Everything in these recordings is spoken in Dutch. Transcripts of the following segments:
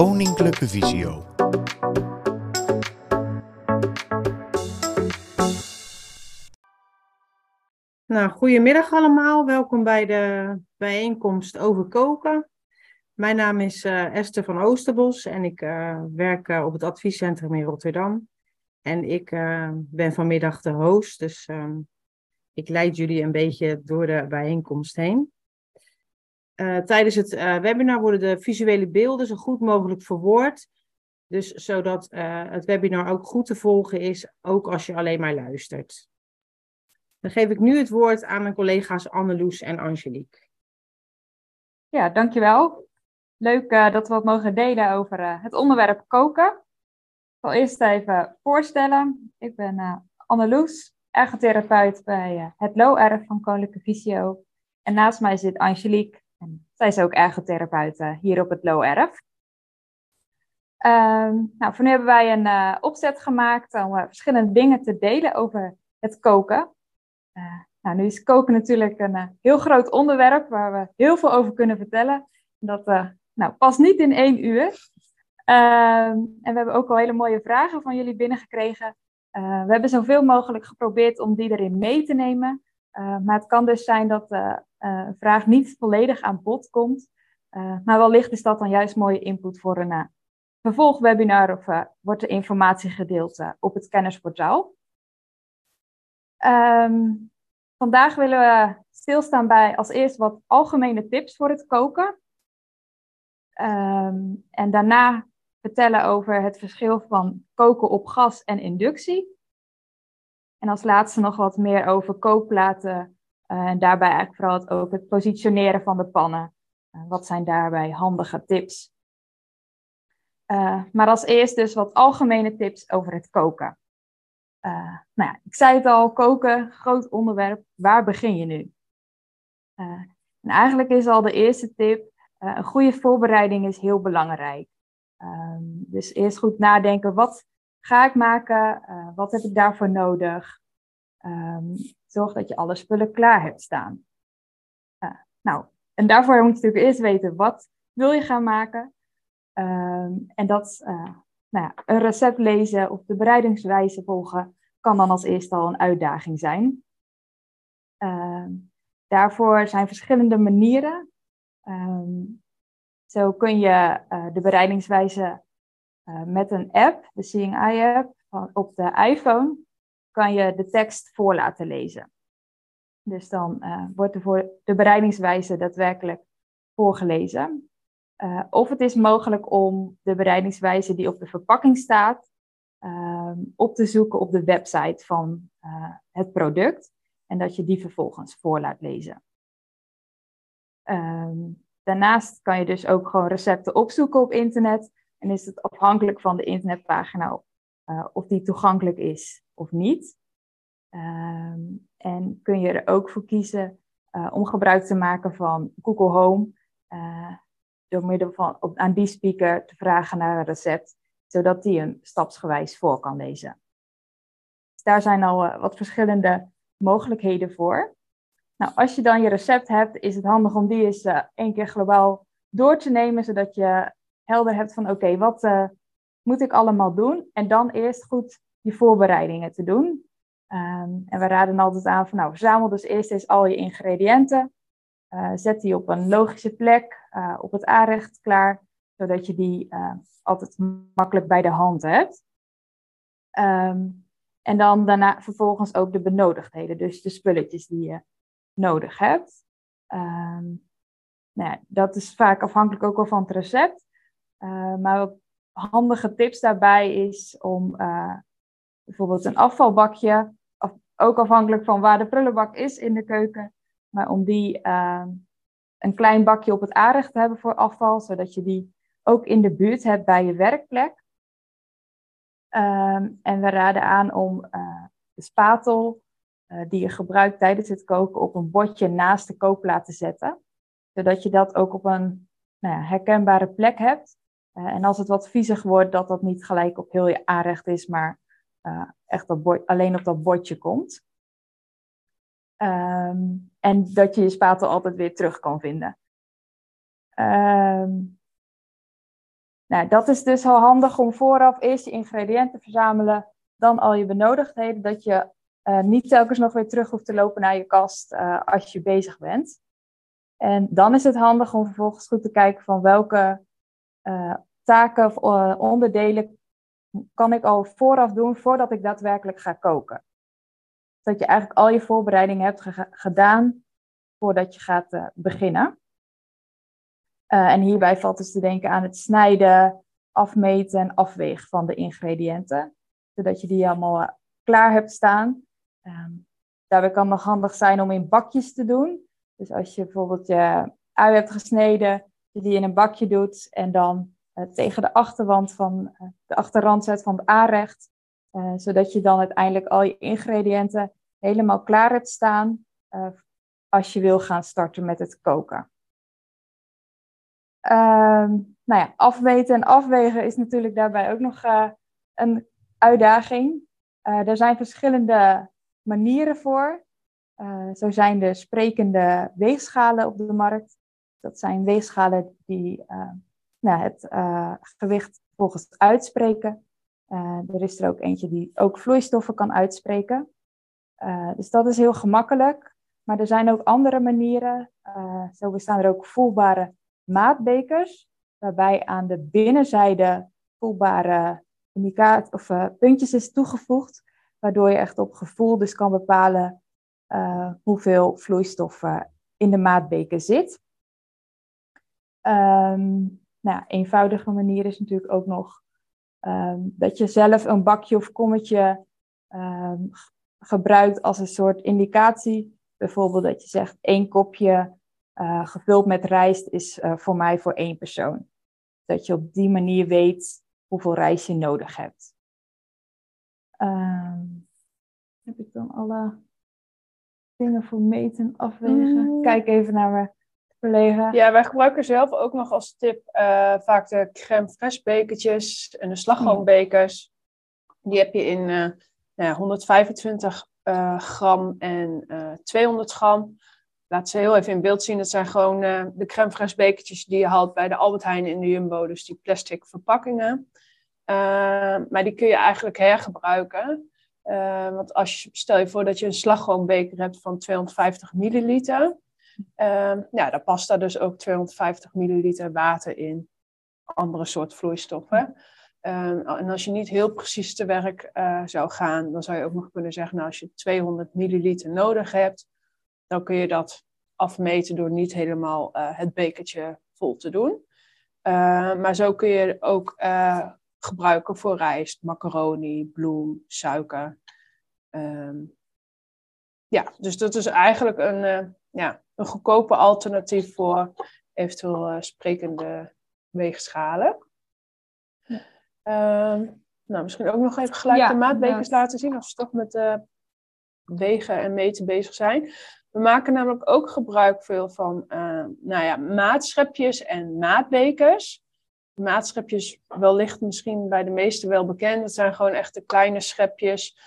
Koninklijke Visio. Nou, goedemiddag allemaal. Welkom bij de bijeenkomst over koken. Mijn naam is eh, Esther van Oosterbos en ik eh, werk eh, op het adviescentrum in Rotterdam. En ik ben vanmiddag de host, dus ehm, ik leid jullie een beetje door de bijeenkomst heen. Tijdens het webinar worden de visuele beelden zo goed mogelijk verwoord. Dus zodat het webinar ook goed te volgen is, ook als je alleen maar luistert. Dan geef ik nu het woord aan mijn collega's Anneloes en Angelique. Ja, dankjewel. Leuk dat we wat mogen delen over het onderwerp koken. Ik zal eerst even voorstellen. Ik ben Anneloes, ergotherapeut bij het LORF van Koninklijke Visio. En naast mij zit Angelique. En zij is ook ergotherapeut hier op het LORF. Um, nou, voor nu hebben wij een opzet gemaakt om verschillende dingen te delen over het koken. nou, nu is koken natuurlijk een heel groot onderwerp waar we heel veel over kunnen vertellen. Dat nou, pas niet in één uur. Ehm, en we hebben ook al hele mooie vragen van jullie binnengekregen. We hebben zoveel mogelijk geprobeerd om die erin mee te nemen. Uh, maar het kan dus zijn dat de uh, vraag niet volledig aan bod komt. maar wellicht is dat dan juist mooie input voor een vervolgwebinar of wordt er informatie gedeeld op het kennisportaal. Um, vandaag willen we stilstaan bij als eerst wat algemene tips voor het koken. Um, en daarna vertellen over het verschil van koken op gas en inductie. En als laatste nog wat meer over kookplaten. Uh, en daarbij eigenlijk vooral het, ook het positioneren van de pannen. Uh, wat zijn daarbij handige tips? Uh, maar als eerst dus wat algemene tips over het koken. nou ja, ik zei het al, koken, groot onderwerp. Waar begin je nu? en eigenlijk is al de eerste tip een goede voorbereiding is heel belangrijk. Um, dus eerst goed nadenken, wat ga ik maken? Uh, wat heb ik daarvoor nodig? Um, zorg dat je alle spullen klaar hebt staan. Uh, nou, en daarvoor moet je natuurlijk eerst weten, wat wil je gaan maken? Um, en dat, nou ja, een recept lezen of de bereidingswijze volgen, kan dan als eerste al een uitdaging zijn. daarvoor zijn verschillende manieren zo kun je de bereidingswijze uh, met een app, de Seeing Eye app, op de iPhone, kan je de tekst voor laten lezen. Dus dan uh, wordt voor de bereidingswijze daadwerkelijk voorgelezen. of het is mogelijk om de bereidingswijze die op de verpakking staat, um, op te zoeken op de website van het product. En dat je die vervolgens voor laat lezen. Um, daarnaast kan je dus ook gewoon recepten opzoeken op internet. En is het afhankelijk van de internetpagina uh, of die toegankelijk is of niet. Um, en kun je er ook voor kiezen uh, om gebruik te maken van Google Home. Uh, door middel van op, aan die speaker te vragen naar een recept, zodat die een stapsgewijs voor kan lezen. Dus daar zijn al wat verschillende mogelijkheden voor. Nou, als je dan je recept hebt, is het handig om die eens één keer globaal door te nemen, zodat je helder hebt van oké, wat uh, moet ik allemaal doen? En dan eerst goed je voorbereidingen te doen. Um, en we raden altijd aan van nou, verzamel dus eerst eens al je ingrediënten. Uh, zet die op een logische plek, op het aanrecht klaar, zodat je die altijd makkelijk bij de hand hebt. Um, en dan daarna vervolgens ook de benodigdheden, dus de spulletjes die je nodig hebt. Um, nou ja, dat is vaak afhankelijk ook wel van het recept. Uh, maar wat handige tips daarbij is om uh, bijvoorbeeld een afvalbakje, af, ook afhankelijk van waar de prullenbak is in de keuken, maar om die uh, een klein bakje op het aanrecht te hebben voor afval, zodat je die ook in de buurt hebt bij je werkplek. Um, en we raden aan om de spatel die je gebruikt tijdens het koken op een bordje naast de kookplaat te zetten. Zodat je dat ook op een nou ja, herkenbare plek hebt. Uh, en als het wat viezig wordt, dat dat niet gelijk op heel je aanrecht is, maar uh, echt op alleen op dat bordje komt. Um, en dat je je spatel altijd weer terug kan vinden. Um, Nou, dat is dus wel handig om vooraf eerst je ingrediënten te verzamelen, dan al je benodigdheden, dat je uh, niet telkens nog weer terug hoeft te lopen naar je kast als je bezig bent. En dan is het handig om vervolgens goed te kijken van welke uh, taken of onderdelen kan ik al vooraf doen voordat ik daadwerkelijk ga koken. Dat je eigenlijk al je voorbereidingen hebt gedaan voordat je gaat beginnen. en hierbij valt dus te denken aan het snijden, afmeten en afwegen van de ingrediënten. Zodat je die allemaal klaar hebt staan. Um, daarbij kan nog handig zijn om in bakjes te doen. Dus als je bijvoorbeeld je ui hebt gesneden, je die in een bakje doet en dan uh, tegen de achterwand van uh, de achterrand zet van het aanrecht. Uh, zodat je dan uiteindelijk al je ingrediënten helemaal klaar hebt staan als je wil gaan starten met het koken. Um, nou ja, afweten en afwegen is natuurlijk daarbij ook nog een uitdaging. er zijn verschillende manieren voor. Zo zijn de sprekende weegschalen op de markt. Dat zijn weegschalen die uh, nou, het uh, gewicht volgens uitspreken. er is er ook eentje die ook vloeistoffen kan uitspreken. dus dat is heel gemakkelijk. Maar er zijn ook andere manieren. zo bestaan er ook voelbare maatbekers, waarbij aan de binnenzijde voelbare indicaat of puntjes is toegevoegd waardoor je echt op gevoel dus kan bepalen hoeveel vloeistoffen in de maatbeker zit. Um, nou, eenvoudige manier is natuurlijk ook nog um, dat je zelf een bakje of kommetje um, gebruikt als een soort indicatie. Bijvoorbeeld dat je zegt één kopje uh, gevuld met rijst is uh, voor mij voor één persoon. Dat je op die manier weet hoeveel rijst je nodig hebt. Heb ik dan alle dingen voor meten, afwegen? Mm. Kijk even naar mijn Ja, wij gebruiken zelf ook nog als tip uh, vaak de crème fraîche bekertjes en de slagroombekers. Die heb je in uh, ja, 125 uh, gram en 200 gram. Laat ze heel even in beeld zien. Dat zijn gewoon de crème fraîche bekertjes die je haalt bij de Albert Heijn in de Jumbo. Dus die plastic verpakkingen. Maar die kun je eigenlijk hergebruiken. Want als je, stel je voor dat je een slagroombeker hebt van 250 milliliter. Uh, ja, dan past daar dus ook 250 milliliter water in. Andere soort vloeistoffen. en als je niet heel precies te werk uh, zou gaan, dan zou je ook nog kunnen zeggen, nou, als je 200 milliliter nodig hebt, dan kun je dat afmeten door niet helemaal het bekertje vol te doen. maar zo kun je ook gebruiken voor rijst, macaroni, bloem, suiker. Ja, dus dat is eigenlijk een, ja, een goedkope alternatief voor eventueel uh, sprekende weegschalen. Um, nou, misschien ook nog even gelijk de maatbekers laten zien als we toch met uh, wegen en meten bezig zijn. We maken namelijk ook gebruik veel van nou ja, maatschepjes en maatbekers maatschepjes wellicht misschien bij de meesten wel bekend. Het zijn gewoon echt de kleine schepjes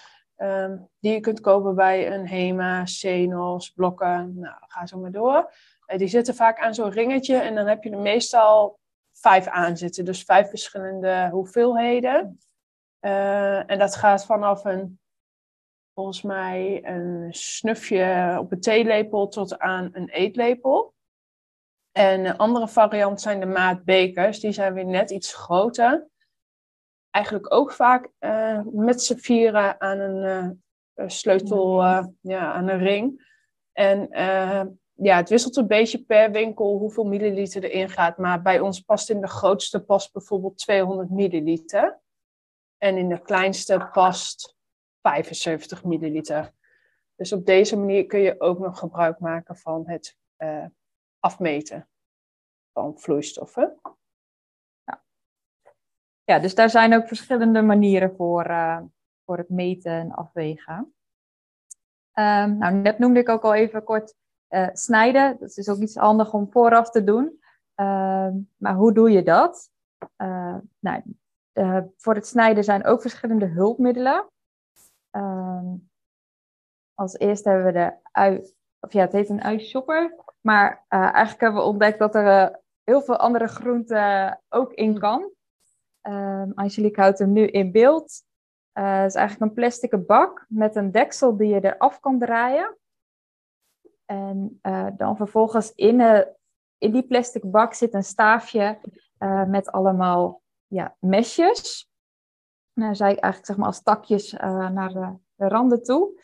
um, die je kunt kopen bij een HEMA, Senos, Blokken. Nou, ga zo maar door. Uh, die zitten vaak aan zo'n ringetje en dan heb je er meestal vijf aan zitten. Dus vijf verschillende hoeveelheden. Uh, en dat gaat vanaf een, volgens mij, een snufje op een theelepel tot aan een eetlepel. En een andere variant zijn de maatbekers. Die zijn weer net iets groter. Eigenlijk ook vaak uh, met z'n vieren aan een uh, sleutel, uh, ja, aan een ring. En ja, het wisselt een beetje per winkel hoeveel milliliter erin gaat. Maar bij ons past in de grootste past bijvoorbeeld 200 milliliter. En in de kleinste past 75 milliliter. Dus op deze manier kun je ook nog gebruik maken van het afmeten van vloeistoffen. Ja. dus daar zijn ook verschillende manieren voor, uh, voor het meten en afwegen. Um, nou, net noemde ik ook al even kort uh, snijden. Dat is ook iets handig om vooraf te doen. Uh, maar hoe doe je dat? Uh, nou, voor het snijden zijn ook verschillende hulpmiddelen. Als eerste hebben we de ui, of ja, het heet een uishopper. Maar eigenlijk hebben we ontdekt dat er heel veel andere groenten ook in kan. Um, Angelique houdt hem nu in beeld. Uh, het is eigenlijk een plastic bak met een deksel die je eraf kan draaien. En uh, dan vervolgens in, in die plastic bak zit een staafje met allemaal ja, mesjes. Nou, ik eigenlijk zeg maar als takjes naar de, de randen toe.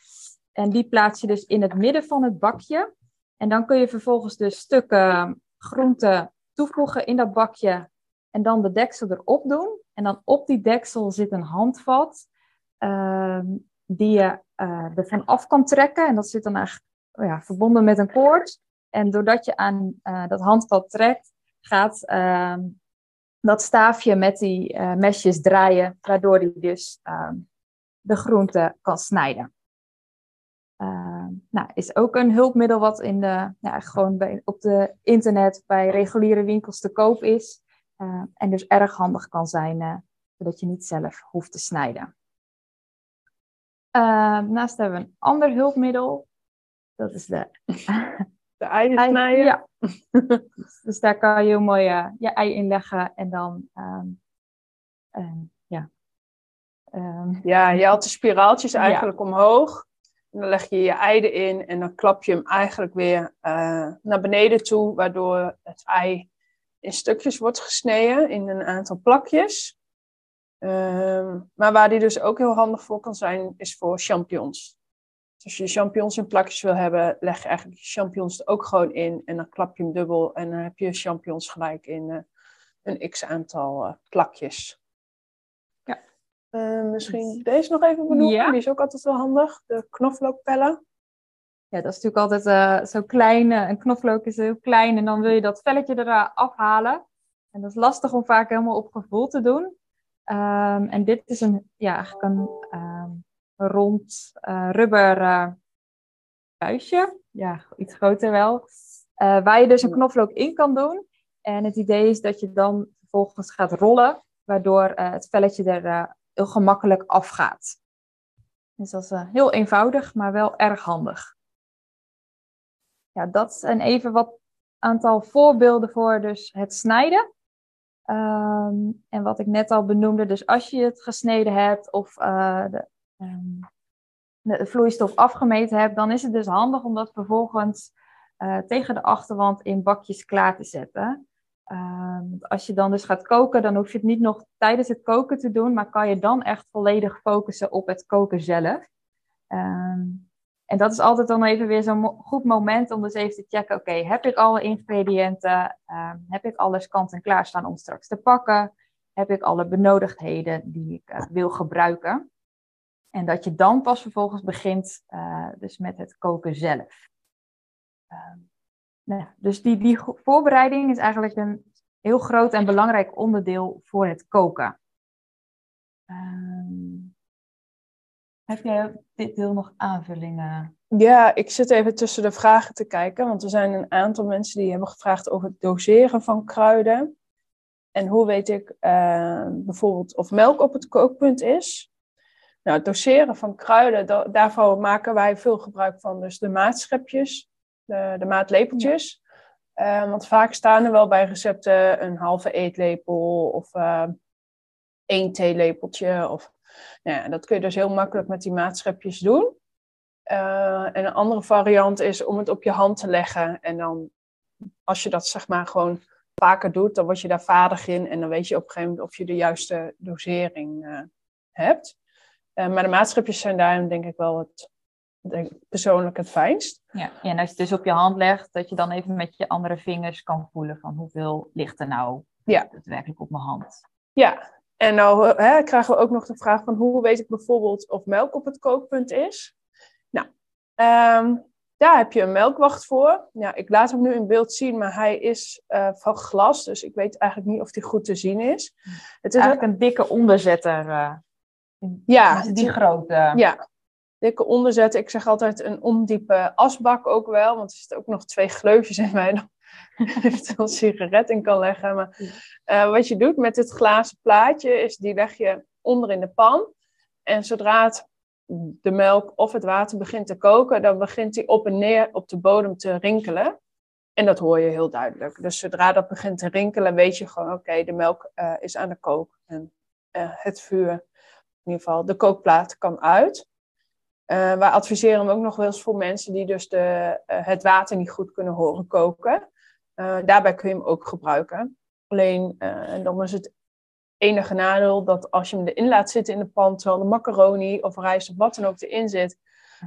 En die plaats je dus in het midden van het bakje. En dan kun je vervolgens dus stukken groente toevoegen in dat bakje. En dan de deksel erop doen. En dan op die deksel zit een handvat. Uh, die je uh, ervan af kan trekken. En dat zit dan eigenlijk oh ja, verbonden met een koord. En doordat je aan uh, dat handvat trekt, gaat ehm, dat staafje met die uh, mesjes draaien. Waardoor die dus ehm, de groente kan snijden. Nou, is ook een hulpmiddel wat in de, ja, gewoon bij, op de internet bij reguliere winkels te koop is. Uh, en dus erg handig kan zijn, uh, zodat je niet zelf hoeft te snijden. Daarnaast hebben we een ander hulpmiddel. Dat is de... De eieren snijden? Ja. dus, daar kan je heel mooi je ei in leggen en dan... Um, ja. Um, ja, je haalt de spiraaltjes eigenlijk ja. omhoog. En dan leg je je ei erin en dan klap je hem eigenlijk weer uh, naar beneden toe, waardoor het ei in stukjes wordt gesneden in een aantal plakjes. Uh, maar waar die dus ook heel handig voor kan zijn, is voor champignons. Dus als je champignons in plakjes wil hebben, leg je eigenlijk je champignons er ook gewoon in en dan klap je hem dubbel en dan heb je champignons gelijk in uh, een x aantal uh, plakjes. Uh, misschien deze nog even benoemen. Ja. Die is ook altijd wel handig. De knoflookpellen. Ja, dat is natuurlijk altijd uh, zo klein. Een knoflook is heel klein en dan wil je dat velletje eraf afhalen. En dat is lastig om vaak helemaal op gevoel te doen. Um, en dit is een, ja, eigenlijk een um, rond rubber buisje. Ja, iets groter wel. waar je dus een knoflook in kan doen. En het idee is dat je dan vervolgens gaat rollen, waardoor het velletje er heel gemakkelijk afgaat. Dus dat is heel eenvoudig, maar wel erg handig. Ja, dat zijn even wat aantal voorbeelden voor dus het snijden. Um, en wat ik net al benoemde, dus als je het gesneden hebt of de, um, de, vloeistof afgemeten hebt, dan is het dus handig om dat vervolgens uh, tegen de achterwand in bakjes klaar te zetten. Uh, als je dan dus gaat koken, dan hoef je het niet nog tijdens het koken te doen, maar kan je dan echt volledig focussen op het koken zelf. Um, en dat is altijd dan even weer zo'n goed moment om dus even te checken, oké, heb ik alle ingrediënten? Um, heb ik alles kant en klaar staan om straks te pakken? Heb ik alle benodigdheden die ik uh, wil gebruiken? En dat je dan pas vervolgens begint uh, dus met het koken zelf. Um, nou, dus die, die voorbereiding is eigenlijk een heel groot en belangrijk onderdeel voor het koken. Um, heb jij op dit deel nog aanvullingen? Ja, ik zit even tussen de vragen te kijken, want er zijn een aantal mensen die hebben gevraagd over het doseren van kruiden. En hoe weet ik uh, bijvoorbeeld of melk op het kookpunt is? Nou, het doseren van kruiden, daarvoor maken wij veel gebruik van dus de maatschepjes de, de maatlepeltjes. Ja. Uh, want vaak staan er wel bij recepten een halve eetlepel of uh, één theelepeltje. Of, nou ja, dat kun je dus heel makkelijk met die maatschepjes doen. Uh, en een andere variant is om het op je hand te leggen. En dan, als je dat zeg maar gewoon vaker doet, dan word je daar vaardig in. En dan weet je op een gegeven moment of je de juiste dosering hebt. maar de maatschepjes zijn daarin denk ik wel het denk persoonlijk het fijnst. Ja, en als je het dus op je hand legt, dat je dan even met je andere vingers kan voelen van hoeveel ligt er nou ja. daadwerkelijk op mijn hand. Ja, en nou hè, krijgen we ook nog de vraag van hoe weet ik bijvoorbeeld of melk op het kookpunt is. Nou, um, daar heb je een melkwacht voor. Ja, ik laat hem nu in beeld zien, maar hij is uh, van glas, dus ik weet eigenlijk niet of die goed te zien is. Het is eigenlijk een dikke onderzetter. Uh, ja, die grote. Ja, dikke onderzet. Ik zeg altijd een ondiepe asbak ook wel, want er zitten ook nog twee gleufjes in mij eventueel een sigaret in kan leggen. Maar uh, wat je doet met dit glazen plaatje is die leg je onder in de pan. En zodra het, de melk of het water begint te koken, dan begint die op en neer op de bodem te rinkelen. En dat hoor je heel duidelijk. Dus zodra dat begint te rinkelen, weet je gewoon, oké, de melk uh, is aan de kook. En uh, het vuur, in ieder geval de kookplaat, kan uit. Uh, wij adviseren hem ook nog wel eens voor mensen die dus de, het water niet goed kunnen horen koken. Daarbij kun je hem ook gebruiken. Alleen, dan is het enige nadeel dat als je hem erin laat zitten in de pan, terwijl de macaroni of rijst of wat dan ook erin zit,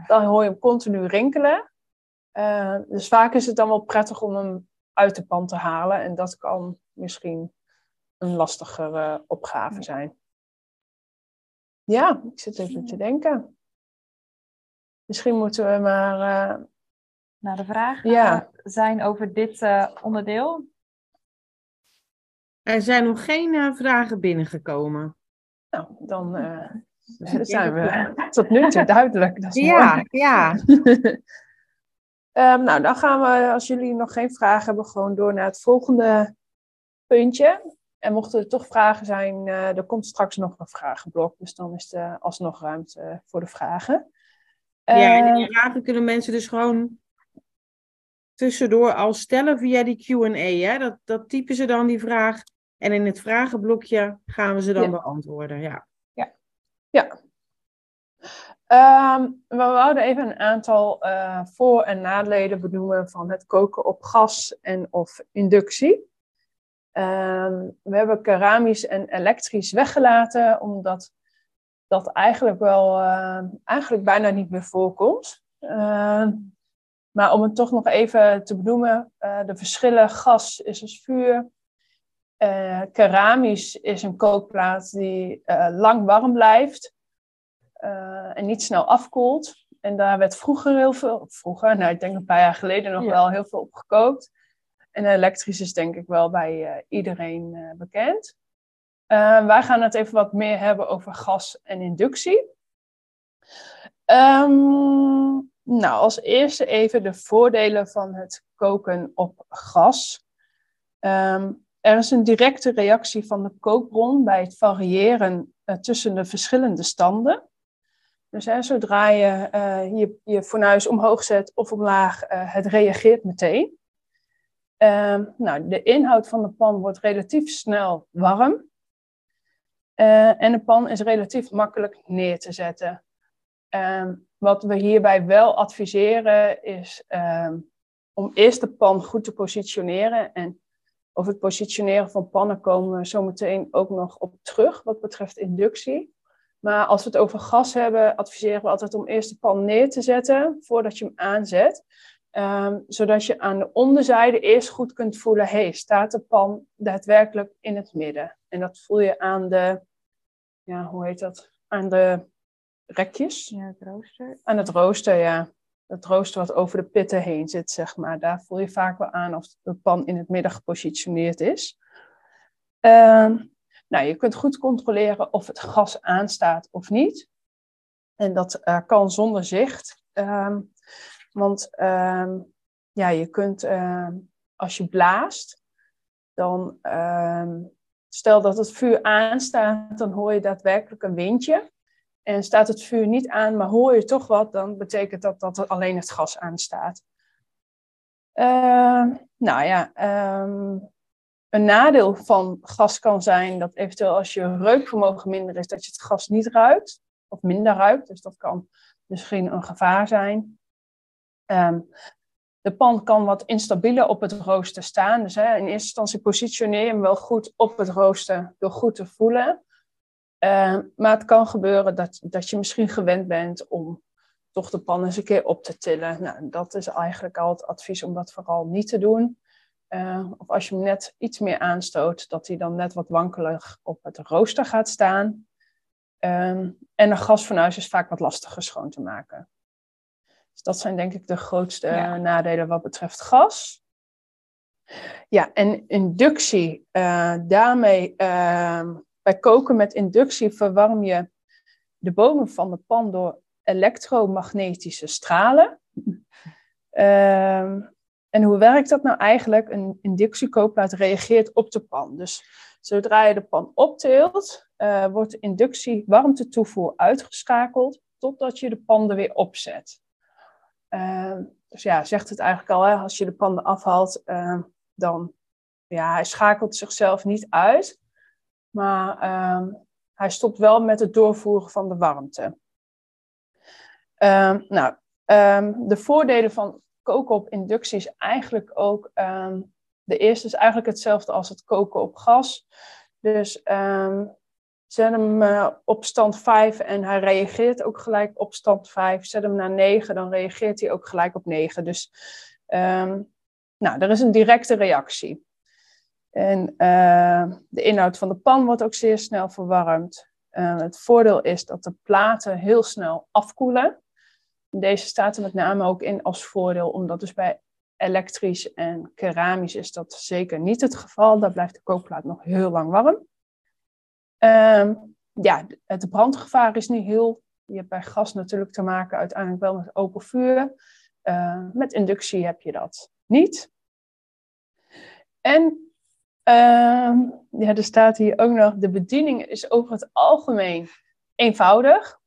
dan hoor je hem continu rinkelen. Uh, dus vaak is het dan wel prettig om hem uit de pan te halen. En dat kan misschien een lastigere opgave zijn. Ja, ik zit even te denken. Misschien moeten we maar. Uh, naar de vraag ja. zijn over dit uh, onderdeel. Er zijn nog geen vragen binnengekomen. Nou, dan zijn we tot nu toe duidelijk. Dat is ja, mooi. ja. Um, nou, dan gaan we, als jullie nog geen vragen hebben, gewoon door naar het volgende puntje. En mochten er toch vragen zijn, uh, er komt straks nog een vragenblok. Dus dan is er alsnog ruimte voor de vragen. Ja, en die ehm, vragen kunnen mensen dus gewoon tussendoor al stellen via die Q&A. Dat, dat typen ze dan die vraag. En in het vragenblokje gaan we ze dan beantwoorden. Ja. Ja. ja. Um, we wouden even een aantal uh, voor- en nadelen benoemen van het koken op gas en of inductie. Um, we hebben keramisch en elektrisch weggelaten, omdat dat eigenlijk wel uh, eigenlijk bijna niet meer voorkomt. Uh, maar om het toch nog even te benoemen, uh, de verschillen gas is als vuur. keramisch is een kookplaat die lang warm blijft. Uh, en niet snel afkoelt. En daar werd vroeger heel veel, vroeger, nou ik denk een paar jaar geleden nog wel heel veel op gekookt. En elektrisch is denk ik wel bij uh, iedereen uh, bekend. wij gaan het even wat meer hebben over gas en inductie. Um, nou, als eerste even de voordelen van het koken op gas. Um, er is een directe reactie van de kookbron bij het variëren tussen de verschillende standen. Dus hè, zodra je, uh, je je fornuis omhoog zet of omlaag, uh, het reageert meteen. Uh, nou, de inhoud van de pan wordt relatief snel warm. En de pan is relatief makkelijk neer te zetten. Ehm, wat we hierbij wel adviseren is ehm, om eerst de pan goed te positioneren. En over het positioneren van pannen komen we zo meteen ook nog op terug wat betreft inductie. Maar als we het over gas hebben, adviseren we altijd om eerst de pan neer te zetten voordat je hem aanzet. Um, zodat je aan de onderzijde eerst goed kunt voelen, hey, staat de pan daadwerkelijk in het midden? En dat voel je aan de, ja, hoe heet dat? Aan de rekjes. Ja, het rooster. Aan het rooster, ja. Het rooster wat over de pitten heen zit, zeg maar. Daar voel je vaak wel aan of de pan in het midden gepositioneerd is. Um, nou, je kunt goed controleren of het gas aanstaat of niet. En dat uh, kan zonder zicht. Um, want um, ja, je kunt, als je blaast, dan stel dat het vuur aanstaat, dan hoor je daadwerkelijk een windje. En staat het vuur niet aan, maar hoor je toch wat, dan betekent dat dat alleen het gas aanstaat. Uh, nou ja, een nadeel van gas kan zijn dat eventueel als je reukvermogen minder is, dat je het gas niet ruikt of minder ruikt. Dus dat kan misschien een gevaar zijn. Um, de pan kan wat instabieler op het rooster staan. Dus hè, in eerste instantie positioneer je hem wel goed op het rooster door goed te voelen. Uh, maar het kan gebeuren dat, dat je misschien gewend bent om toch de pan eens een keer op te tillen. Nou, dat is eigenlijk al het advies om dat vooral niet te doen. Uh, of als je hem net iets meer aanstoot, dat hij dan net wat wankelig op het rooster gaat staan. Um, en een gasfornuis is vaak wat lastiger schoon te maken. Dus dat zijn denk ik de grootste ja. nadelen wat betreft gas. Ja, en inductie. Uh, daarmee, uh, bij koken met inductie verwarm je de bomen van de pan door elektromagnetische stralen. Uh, en hoe werkt dat nou eigenlijk? Een inductiekookplaat reageert op de pan. Dus zodra je de pan optilt, uh, wordt de inductie warmtetoevoer uitgeschakeld totdat je de pan er weer opzet. Ehm, dus ja, zegt het eigenlijk al, hè, als je de pan afhaalt, uh, dan ja, hij schakelt zichzelf niet uit. Maar hij stopt wel met het doorvoeren van de warmte. nou, de voordelen van koken op inductie is eigenlijk ook de eerste is eigenlijk hetzelfde als het koken op gas. Dus zet hem uh, op stand 5 en hij reageert ook gelijk op stand 5. Zet hem naar 9, dan reageert hij ook gelijk op 9. Dus nou, er is een directe reactie. En uh, de inhoud van de pan wordt ook zeer snel verwarmd. Uh, het voordeel is dat de platen heel snel afkoelen. Deze staat er met name ook in als voordeel, omdat dus bij elektrisch en keramisch is dat zeker niet het geval. Daar blijft de kookplaat nog heel lang warm. Um, ja, het brandgevaar is niet heel. Je hebt bij gas natuurlijk te maken uiteindelijk wel met open vuur. Uh, met inductie heb je dat niet. En uh, ja, er staat hier ook nog: de bediening is over het algemeen eenvoudig,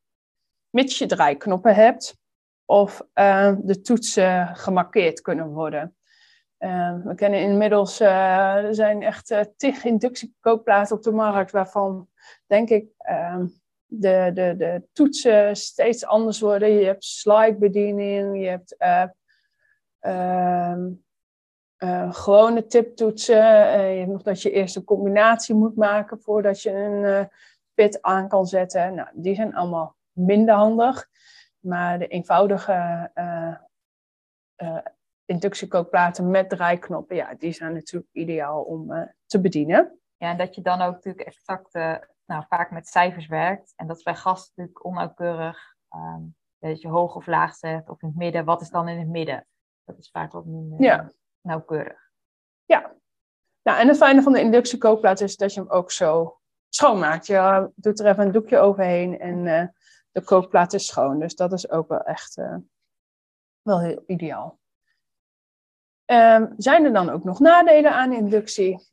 mits je draaiknoppen hebt of uh, de toetsen gemarkeerd kunnen worden. Uh, we kennen inmiddels, uh, er zijn echt uh, tig inductiekookplaten op de markt, waarvan denk ik ehm, de, de, de toetsen steeds anders worden. Je hebt slide-bediening, je hebt ehm, gewone tiptoetsen. je hebt nog dat je eerst een combinatie moet maken voordat je een pit aan kan zetten. Nou, die zijn allemaal minder handig. Maar de eenvoudige uh, uh, inductiekookplaten met draaiknoppen, ja, die zijn natuurlijk ideaal om uh, te bedienen. Ja, en dat je dan ook natuurlijk exact, nou, vaak met cijfers werkt. En dat is bij gas natuurlijk onnauwkeurig. Um, dat je hoog of laag zet, of in het midden. Wat is dan in het midden? Dat is vaak wat minder ja. Nauwkeurig. Ja. Nou, en het fijne van de inductiekookplaat is dat je hem ook zo schoonmaakt. Je doet er even een doekje overheen en de kookplaat is schoon. Dus dat is ook wel echt uh, wel heel ideaal. Um, zijn er dan ook nog nadelen aan inductie?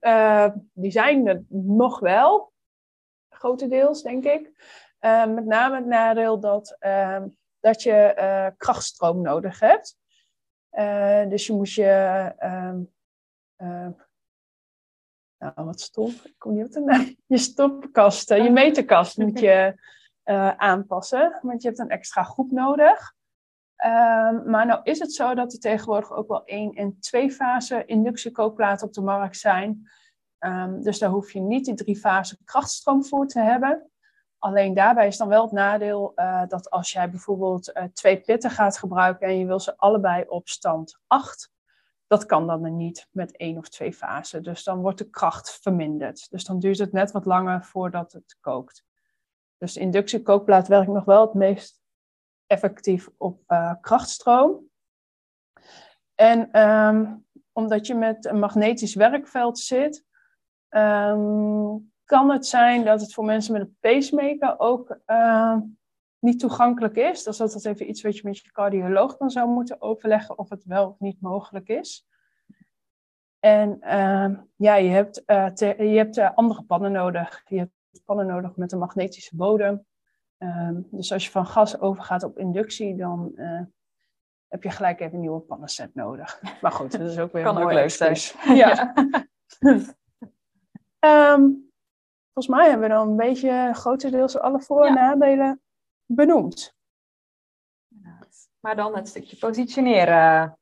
Uh, die zijn er nog wel, grotendeels denk ik. Met name het nadeel dat, ehm, dat je krachtstroom nodig hebt. Dus je moet je, ehm, nou wat stom, ik kom niet op de naam, je stopkast, je meterkast moet je uh, aanpassen, want je hebt een extra groep nodig. Um, maar nou is het zo dat er tegenwoordig ook wel één- en twee fase inductiekookplaten op de markt zijn. Um, dus daar hoef je niet die drie fase krachtstroom voor te hebben. Alleen daarbij is dan wel het nadeel uh, dat als jij bijvoorbeeld uh, twee pitten gaat gebruiken en je wil ze allebei op stand 8, dat kan dan niet met één of twee fasen. Dus dan wordt de kracht verminderd. Dus dan duurt het net wat langer voordat het kookt. Dus de inductiekookplaat werkt nog wel het meest effectief op uh, krachtstroom. En um, omdat je met een magnetisch werkveld zit, um, kan het zijn dat het voor mensen met een pacemaker ook uh, niet toegankelijk is. Dus dat is even iets wat je met je cardioloog dan zou moeten overleggen of het wel of niet mogelijk is. En uh, ja, je hebt, uh, je hebt andere pannen nodig. Je hebt pannen nodig met een magnetische bodem. Um, dus als je van gas overgaat op inductie, dan heb je gelijk even een nieuwe pannenset nodig. Maar goed, dat is ook weer kan een ook leuk zijn. Ja. um, volgens mij hebben we dan een beetje grotendeels alle voor- en ja. nadelen benoemd. Maar dan het stukje positioneren.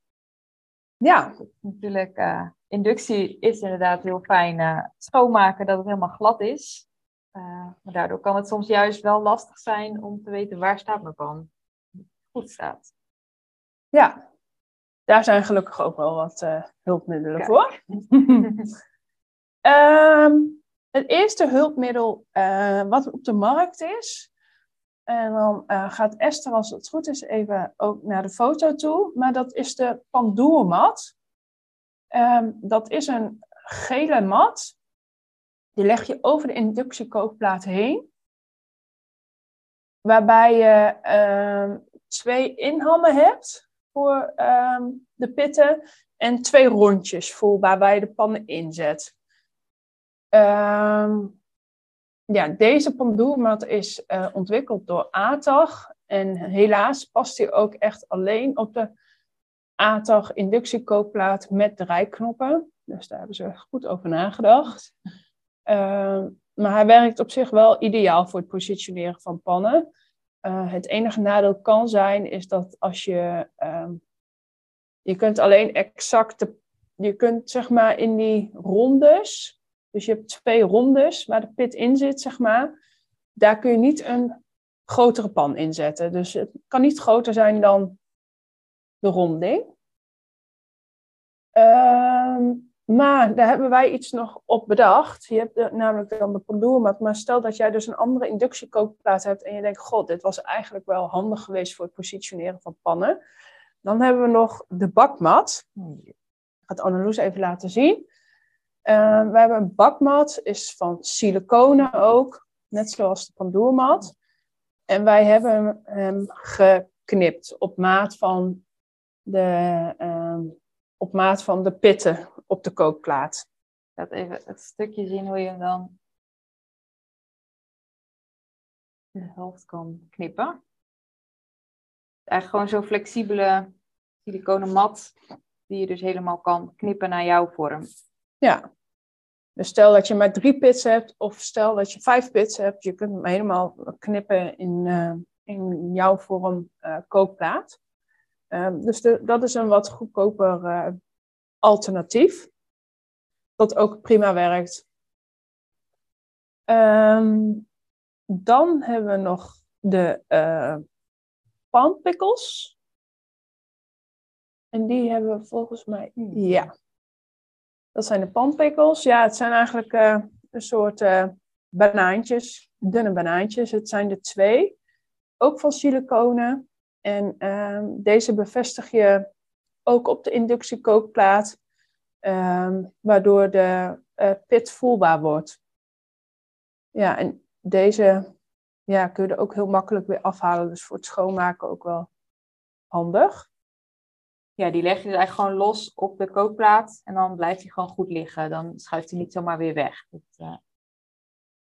Ja. Natuurlijk, uh, inductie is inderdaad heel fijn uh, schoonmaken dat het helemaal glad is. Uh, maar daardoor kan het soms juist wel lastig zijn om te weten waar staat mijn pan goed staat. Ja, daar zijn gelukkig ook wel wat hulpmiddelen Kijk. voor. um, het eerste hulpmiddel uh, wat op de markt is. En dan gaat Esther, als het goed is, even ook naar de foto toe. Maar dat is de Pandoermat. Um, dat is een gele mat die leg je over de inductiekookplaat heen. Waarbij je um, twee inhammen hebt voor um, de pitten. En twee rondjes voor waarbij je de pannen inzet. Um, ja, deze pandoermat is uh, ontwikkeld door ATAG. En helaas past hij ook echt alleen op de ATAG inductiekookplaat met draaiknoppen. Dus daar hebben ze goed over nagedacht. Ehm, maar hij werkt op zich wel ideaal voor het positioneren van pannen. Uh, het enige nadeel kan zijn, is dat als je. Ehm, je kunt alleen exact. Je kunt zeg maar in die rondes. Dus je hebt twee rondes waar de pit in zit, zeg maar. Daar kun je niet een grotere pan in zetten. Dus het kan niet groter zijn dan de ronding. Ehm, maar daar hebben wij iets nog op bedacht. Je hebt namelijk dan de pandoermat. Maar stel dat jij dus een andere inductiekookplaat hebt en je denkt, god, dit was eigenlijk wel handig geweest voor het positioneren van pannen. Dan hebben we nog de bakmat. Ik ga het Anneloes even laten zien. Uh, we hebben een bakmat, is van siliconen ook, net zoals de pandoermat. En wij hebben hem geknipt op maat van de, uh, op maat van de pitten op de kookplaat. Ik laat even het stukje zien hoe je hem dan de helft kan knippen. Eigenlijk gewoon zo'n flexibele siliconen mat die je dus helemaal kan knippen naar jouw vorm. Ja, dus stel dat je maar drie pits hebt of stel dat je vijf pits hebt, je kunt hem helemaal knippen in, uh, in jouw vorm uh, kookplaat. Um, dus de, dat is een wat goedkoper uh, alternatief. Dat ook prima werkt. Um, dan hebben we nog de uh, panpikkels. En die hebben we volgens mij. Ja. Dat zijn de panpikkels. Ja, het zijn eigenlijk uh, een soort uh, banaantjes, dunne banaantjes. Het zijn er twee. Ook van siliconen. En uh, deze bevestig je ook op de inductiekookplaat, um, waardoor de uh, pit voelbaar wordt. Ja, en deze ja, kun je er ook heel makkelijk weer afhalen, dus voor het schoonmaken ook wel handig. Ja, die leg je dus eigenlijk gewoon los op de kookplaat en dan blijft hij gewoon goed liggen. Dan schuift hij niet zomaar weer weg. Dat, uh...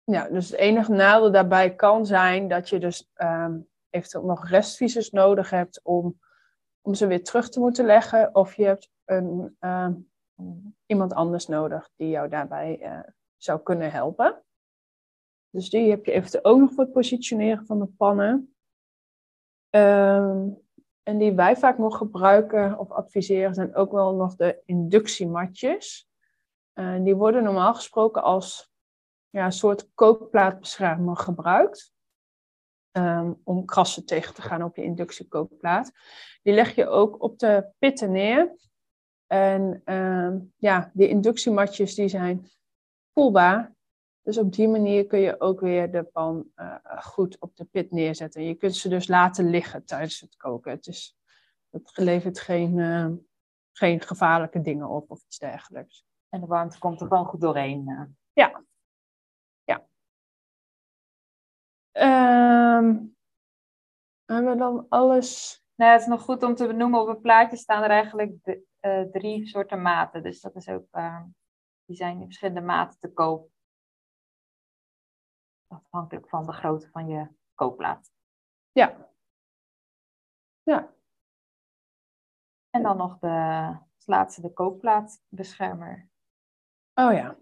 Ja, dus het enige nadeel daarbij kan zijn dat je dus um, eventueel nog restvisies nodig hebt om om ze weer terug te moeten leggen. Of je hebt een, uh, iemand anders nodig die jou daarbij uh, zou kunnen helpen. Dus die heb je eventueel ook nog voor het positioneren van de pannen. Um, en die wij vaak nog gebruiken of adviseren zijn ook wel nog de inductiematjes. Uh, die worden normaal gesproken als ja, een soort kookplaatbeschermer gebruikt. Um, om krassen tegen te gaan op je inductiekookplaat. Die leg je ook op de pitten neer. En um, ja, die inductiematjes die zijn voelbaar. Dus op die manier kun je ook weer de pan uh, goed op de pit neerzetten. Je kunt ze dus laten liggen tijdens het koken. Het, is, het levert geen, uh, geen gevaarlijke dingen op of iets dergelijks. En de warmte komt er gewoon goed doorheen. Uh. Ja. Ja. Um, hebben we dan alles nou, het is nog goed om te benoemen, op het plaatje staan er eigenlijk de, drie soorten maten. Dus dat is ook, die zijn in verschillende maten te koop. Afhankelijk van de grootte van je kookplaat. Ja. Ja. En dan nog de als laatste de kookplaatbeschermer. Oh ja.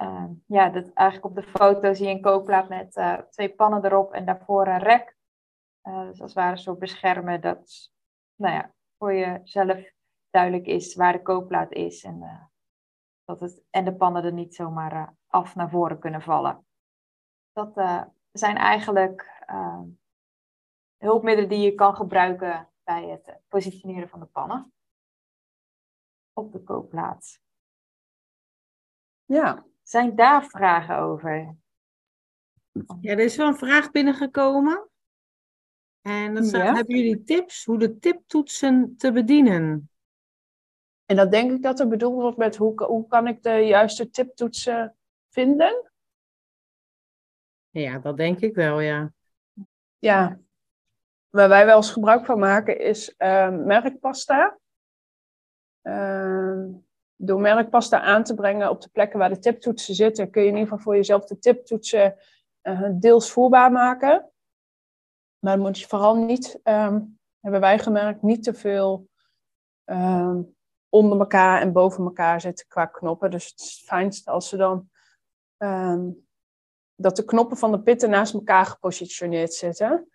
Uh, ja, dat, eigenlijk op de foto zie je een kookplaat met uh, twee pannen erop en daarvoor een rek. Uh, dus als het ware zo beschermen dat nou ja, voor jezelf duidelijk is waar de kookplaat is en, uh, dat het, en de pannen er niet zomaar af naar voren kunnen vallen. Dat zijn eigenlijk hulpmiddelen die je kan gebruiken bij het positioneren van de pannen op de kookplaat. Ja. Zijn daar vragen over? Ja, er is wel een vraag binnengekomen. En dan staat, hebben jullie tips hoe de tiptoetsen te bedienen? En dat denk ik dat er bedoeld wordt met hoe, hoe kan ik de juiste tiptoetsen vinden? Ja, dat denk ik wel, ja. Ja, waar wij wel eens gebruik van maken is uh, merkpasta. Uh, door merkpasta aan te brengen op de plekken waar de tiptoetsen zitten, kun je in ieder geval voor jezelf de tiptoetsen uh, deels voelbaar maken. Maar dan moet je vooral niet, ehm, hebben wij gemerkt, niet te veel ehm, onder elkaar en boven elkaar zetten qua knoppen. Dus het is fijnst als ze dan ehm, dat de knoppen van de pitten naast elkaar gepositioneerd zitten.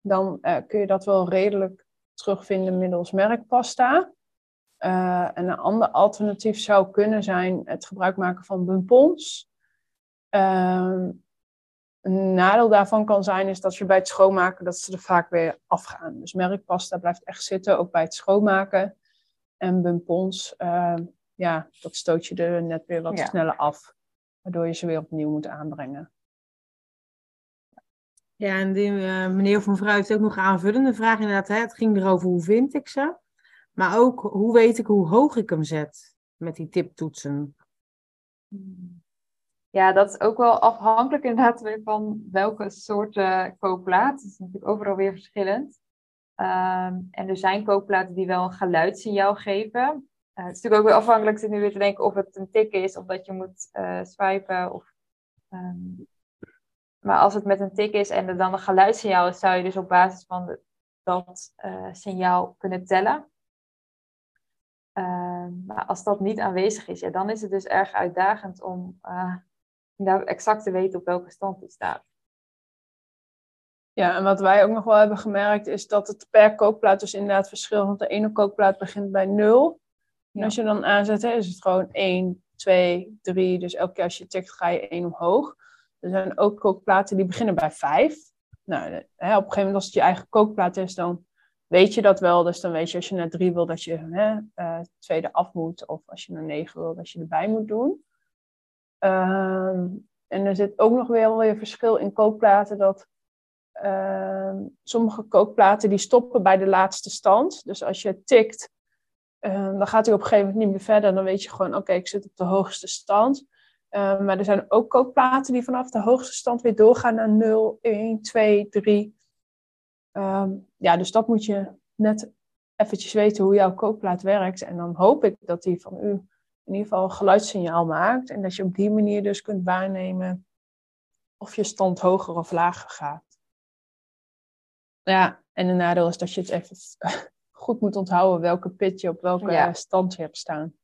Dan uh, kun je dat wel redelijk terugvinden middels merkpasta. Uh, en een ander alternatief zou kunnen zijn het gebruik maken van bumpons. Uh, een nadeel daarvan kan zijn is dat je bij het schoonmaken dat ze er vaak weer afgaan. Dus merkpasta blijft echt zitten, ook bij het schoonmaken. En bumpons, uh, ja, dat stoot je er net weer wat sneller af. Waardoor je ze weer opnieuw moet aanbrengen. Ja, en uh, meneer of mevrouw heeft ook nog aanvullende vraag inderdaad. Hè? Het ging erover hoe vind ik ze. Maar ook hoe weet ik hoe hoog ik hem zet met die tiptoetsen. Ja, dat is ook wel afhankelijk inderdaad weer van welke soorten kookplaat. Het is natuurlijk overal weer verschillend. Um, en er zijn kookplaten die wel een geluidssignaal geven. Uh, het is natuurlijk ook weer afhankelijk, zit nu weer te denken of het een tik is of dat je moet swipen. Of, um, maar als het met een tik is en er dan een geluidssignaal is, zou je dus op basis van de, dat uh, signaal kunnen tellen. Ehm, maar als dat niet aanwezig is, ja, dan is het dus erg uitdagend om uh, exact te weten op welke stand die staat. Ja, en wat wij ook nog wel hebben gemerkt is dat het per kookplaat dus inderdaad verschilt. Want de ene kookplaat begint bij 0. En als je dan aanzet, hè, is het gewoon 1, 2, 3. Dus elke keer als je tikt ga je 1 omhoog. Er zijn ook kookplaten die beginnen bij 5. Nou, hè, op een gegeven moment als het je eigen kookplaat is, dan weet je dat wel. Dus dan weet je als je naar 3 wil dat je hè, uh, tweede af moet. Of als je naar 9 wil dat je erbij moet doen. Uh, en er zit ook nog wel weer verschil in kookplaten dat uh, sommige kookplaten die stoppen bij de laatste stand. Dus als je tikt, uh, dan gaat hij op een gegeven moment niet meer verder. Dan weet je gewoon, oké, ik zit op de hoogste stand. Uh, maar er zijn ook kookplaten die vanaf de hoogste stand weer doorgaan naar 0, 1, 2, 3. Um, ja, dus dat moet je net eventjes weten hoe jouw kookplaat werkt. En dan hoop ik dat die van u in ieder geval een geluidssignaal maakt. En dat je op die manier dus kunt waarnemen of je stand hoger of lager gaat. Ja, en een nadeel is dat je het even goed moet onthouden welke pit je op welke ja. stand je hebt staan.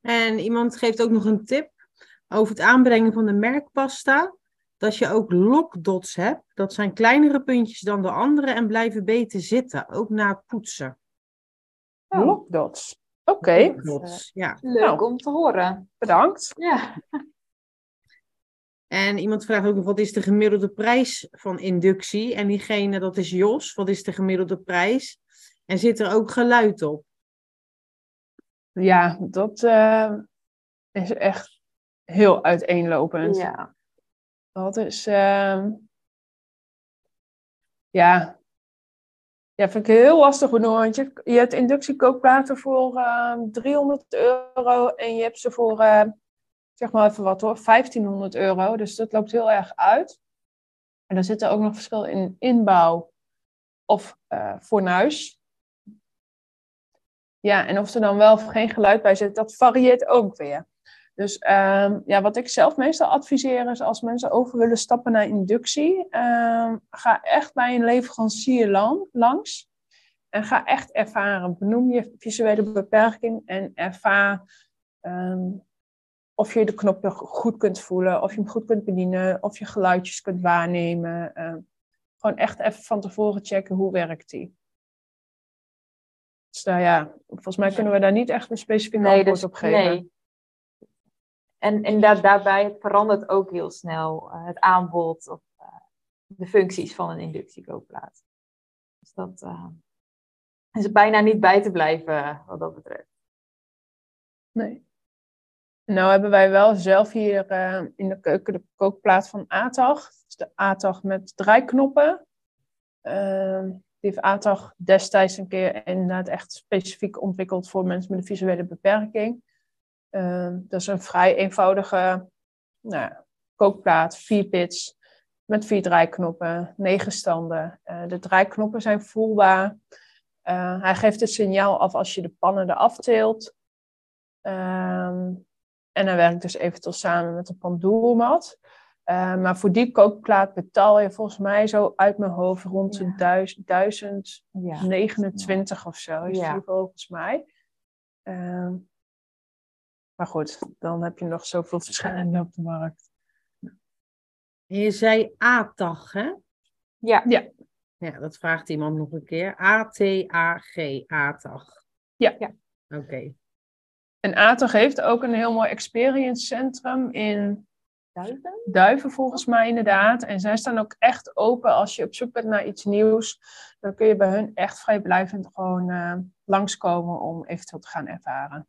En iemand geeft ook nog een tip over het aanbrengen van de merkpasta. Dat je ook lokdots hebt. Dat zijn kleinere puntjes dan de andere en blijven beter zitten, ook na het poetsen. Oh. Lokdots. Oké. Okay. Ja. Leuk nou, om te horen. Bedankt. Ja. En iemand vraagt ook nog, wat is de gemiddelde prijs van inductie? En diegene, dat is Jos, wat is de gemiddelde prijs? En zit er ook geluid op? Ja, dat uh, is echt heel uiteenlopend. Ja. Dat is, uh, ja, ja, vind ik heel lastig benoemen. Want je, je hebt inductiekookplaten voor uh, 300 euro en je hebt ze voor zeg maar even wat hoor, 1500 euro. Dus dat loopt heel erg uit. En dan zit er ook nog verschil in inbouw of uh, fornuis. Ja, en of er dan wel of geen geluid bij zit, dat varieert ook weer. Dus um, ja, wat ik zelf meestal adviseer is als mensen over willen stappen naar inductie, um, ga echt bij een leverancier lang, langs. En ga echt ervaren. Benoem je visuele beperking en ervaar um, of je de knop goed kunt voelen, of je hem goed kunt bedienen, of je geluidjes kunt waarnemen. Gewoon echt even van tevoren checken hoe werkt die. Dus nou ja, volgens mij kunnen we daar niet echt een specifiek nee, antwoord dus, op geven. Nee. En inderdaad, daarbij verandert ook heel snel uh, het aanbod of uh, de functies van een inductiekookplaat. Dus dat is bijna niet bij te blijven wat dat betreft. Nee. Nou hebben wij wel zelf hier uh, in de keuken de kookplaat van ATAG. Dus de ATAG met draaiknoppen. Uh, die heeft ATAG destijds een keer inderdaad echt specifiek ontwikkeld voor mensen met een visuele beperking. Uh, dat is een vrij eenvoudige nou, kookplaat, vier pits met vier draaiknoppen, negen standen. de draaiknoppen zijn voelbaar. hij geeft het signaal af als je de pannen eraf teelt. Um, en dan werkt dus eventueel samen met een pandoermat. Uh, maar voor die kookplaat betaal je volgens mij zo uit mijn hoofd rond de ja. 1029 of zo. Is die volgens mij. Uh, maar goed, dan heb je nog zoveel verschillende op de markt. Je zei ATAG, hè? Ja. ja. Ja, dat vraagt iemand nog een keer. A-T-A-G, ATAG. Ja. ja. Oké. En ATAG heeft ook een heel mooi experience centrum in Duiven? Duiven volgens mij inderdaad. En zij staan ook echt open als je op zoek bent naar iets nieuws. Dan kun je bij hun echt vrijblijvend gewoon uh, langskomen om eventueel te gaan ervaren.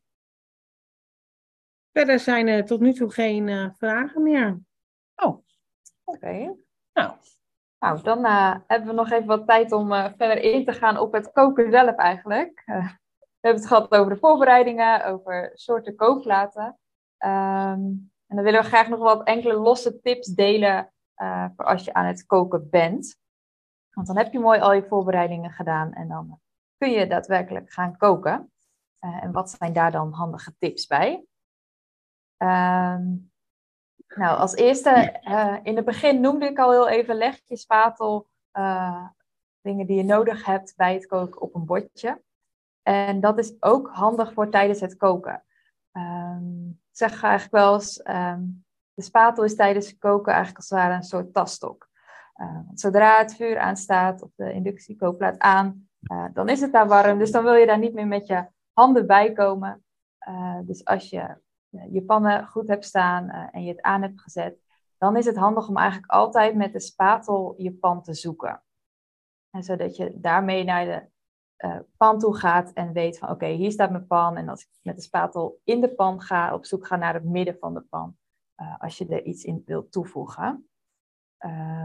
Verder zijn er tot nu toe geen uh, vragen meer. Oh, oké. Nou. Nou, dan uh, hebben we nog even wat tijd om uh, verder in te gaan op het koken zelf eigenlijk. we hebben het gehad over de voorbereidingen, over soorten kookplaten. Um, en dan willen we graag nog wat enkele losse tips delen voor als je aan het koken bent. Want dan heb je mooi al je voorbereidingen gedaan en dan kun je daadwerkelijk gaan koken. en wat zijn daar dan handige tips bij? Um, nou, als eerste, uh, in het begin noemde ik al heel even, leg je spatel, uh, dingen die je nodig hebt bij het koken op een bordje. En dat is ook handig voor tijdens het koken. Um, ik zeg eigenlijk wel eens, um, de spatel is tijdens het koken eigenlijk als het ware een soort tasstok. Uh, zodra het vuur aanstaat of de inductiekookplaat aan, dan is het daar warm. Dus dan wil je daar niet meer met je handen bij komen. dus als je je pannen goed hebt staan uh, en je het aan hebt gezet, dan is het handig om eigenlijk altijd met de spatel je pan te zoeken. En zodat je daarmee naar de uh, pan toe gaat en weet van oké, hier staat mijn pan. En als ik met de spatel in de pan ga, op zoek ga naar het midden van de pan, als je er iets in wilt toevoegen.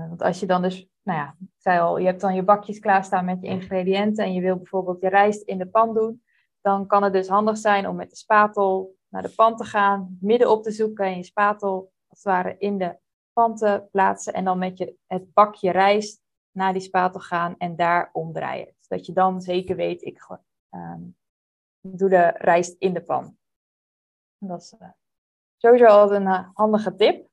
want als je dan dus, nou ja, ik zei al, je hebt dan je bakjes klaarstaan met je ingrediënten en je wil bijvoorbeeld je rijst in de pan doen, dan kan het dus handig zijn om met de spatel naar de pan te gaan, midden op te zoeken en je spatel als ware in de pan te plaatsen en dan met je, het bakje rijst naar die spatel gaan en daar omdraaien. Zodat je dan zeker weet, ik um, doe de rijst in de pan. dat is uh, sowieso altijd een uh, handige tip.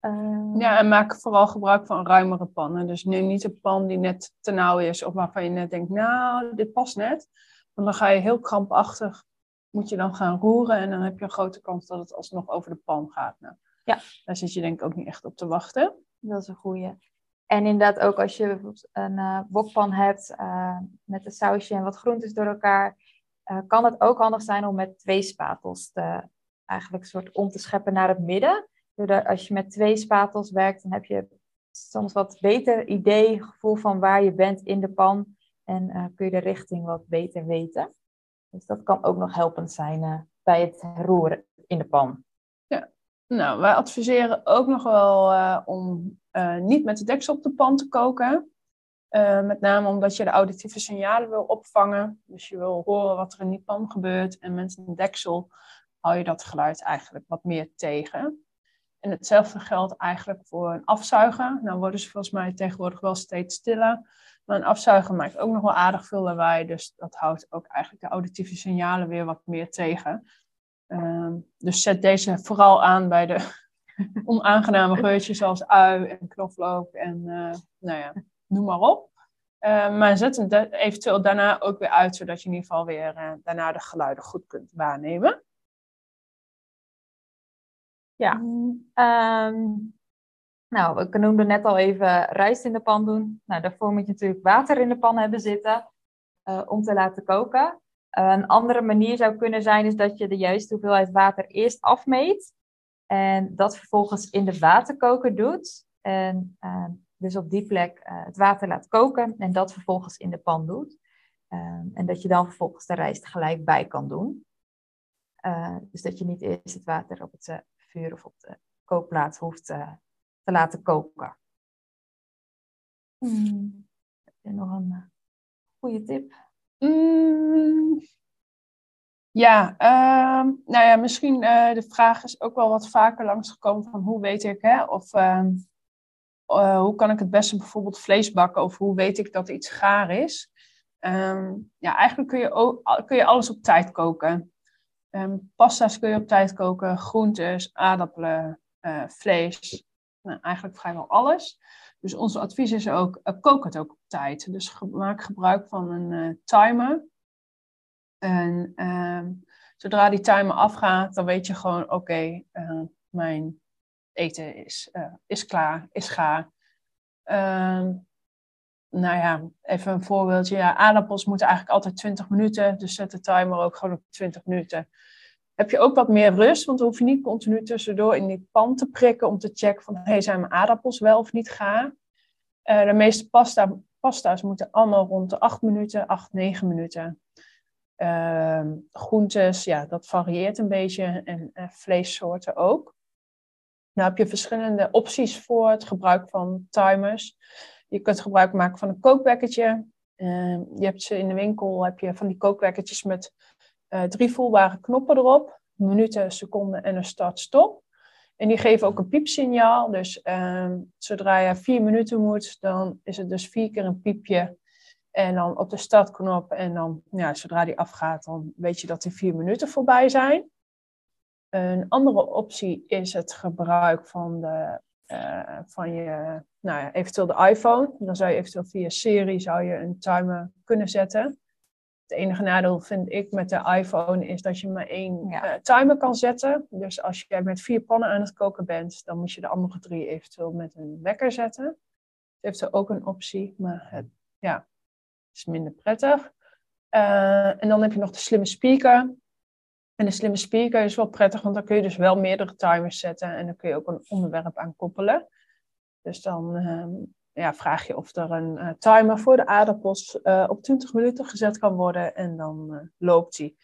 Uh, ja, en maak vooral gebruik van ruimere pannen. Dus neem niet een pan die net te nauw is of waarvan je net denkt, nou, dit past net. Want dan ga je heel krampachtig moet je dan gaan roeren en dan heb je een grote kans dat het alsnog over de pan gaat. Nou, ja. Daar zit je denk ik ook niet echt op te wachten. Dat is een goede. En inderdaad ook als je een uh, wokpan hebt uh, met een sausje en wat groentes door elkaar, uh, kan het ook handig zijn om met twee spatels te, eigenlijk soort om te scheppen naar het midden. Doordat als je met twee spatels werkt, dan heb je soms wat beter idee, gevoel van waar je bent in de pan en kun je de richting wat beter weten. Dus dat kan ook nog helpend zijn uh, bij het roeren in de pan. Ja, nou, wij adviseren ook nog wel uh, om uh, niet met de deksel op de pan te koken. met name omdat je de auditieve signalen wil opvangen. Dus je wil horen wat er in die pan gebeurt. En met een deksel hou je dat geluid eigenlijk wat meer tegen. En hetzelfde geldt eigenlijk voor een afzuiger. Nou worden ze volgens mij tegenwoordig wel steeds stiller. Maar een afzuiger maakt ook nog wel aardig veel lawaai. Dus dat houdt ook eigenlijk de auditieve signalen weer wat meer tegen. Uh, dus zet deze vooral aan bij de onaangename geurtjes zoals ui en knoflook en uh, nou ja, noem maar op. Uh, maar zet hem eventueel daarna ook weer uit, zodat je in ieder geval weer uh, daarna de geluiden goed kunt waarnemen. Ja, um, nou, ik noemde net al even rijst in de pan doen. Nou, daarvoor moet je natuurlijk water in de pan hebben zitten uh, om te laten koken. Uh, een andere manier zou kunnen zijn is dat je de juiste hoeveelheid water eerst afmeet. En dat vervolgens in de waterkoker doet. En uh, dus op die plek het water laat koken en dat vervolgens in de pan doet. en dat je dan vervolgens de rijst gelijk bij kan doen. dus dat je niet eerst het water op het vuur of op de kookplaat hoeft te laten koken. Hmm. Heb je nog een uh, goede tip? Mm. Ja, uh, nou ja, misschien uh, de vraag is ook wel wat vaker langsgekomen van hoe weet ik, hè, of uh, hoe kan ik het beste bijvoorbeeld vlees bakken, of hoe weet ik dat iets gaar is. Um, ja, eigenlijk kun je, ook, kun je alles op tijd koken. Um, pasta's kun je op tijd koken, groentes, aardappelen, vlees, nou, eigenlijk vrijwel alles. Dus ons advies is ook, kook het ook op tijd. Dus maak gebruik van een timer. En ehm, zodra die timer afgaat, dan weet je gewoon, oké, mijn eten is, is klaar, is gaar. Ehm, nou ja, even een voorbeeldje. Ja, aardappels moeten eigenlijk altijd 20 minuten. Dus zet de timer ook gewoon op 20 minuten. Heb je ook wat meer rust, want dan hoef je niet continu tussendoor in die pan te prikken om te checken van, hey, zijn mijn aardappels wel of niet gaar? Uh, de meeste pasta, pasta's moeten allemaal rond de 8 minuten, 8, 9 minuten. Uh, groentes, ja, dat varieert een beetje en vleessoorten ook. Nou heb je verschillende opties voor het gebruik van timers. Je kunt gebruik maken van een kookwekketje. Uh, je hebt ze in de winkel, heb je van die kookwekkertjes met uh, drie voelbare knoppen erop. Minuten, seconden en een start-stop. En die geven ook een piepsignaal. Dus uh, zodra je vier minuten moet, dan is het dus vier keer een piepje. En dan op de startknop. En dan, ja, zodra die afgaat, dan weet je dat die vier minuten voorbij zijn. Een andere optie is het gebruik van, de, uh, van je, nou ja, eventueel de iPhone. Dan zou je eventueel via Siri zou je een timer kunnen zetten. Het enige nadeel vind ik met de iPhone is dat je maar één ja. uh, timer kan zetten. Dus als je met vier pannen aan het koken bent, dan moet je de andere drie eventueel met een wekker zetten. Dat heeft er ook een optie, maar het ja, is minder prettig. Uh, en dan heb je nog de slimme speaker. En de slimme speaker is wel prettig, want dan kun je dus wel meerdere timers zetten en dan kun je ook een onderwerp aan koppelen. Dus dan ehm, ja, vraag je of er een uh, timer voor de aardappels uh, op 20 minuten gezet kan worden en dan uh, loopt die.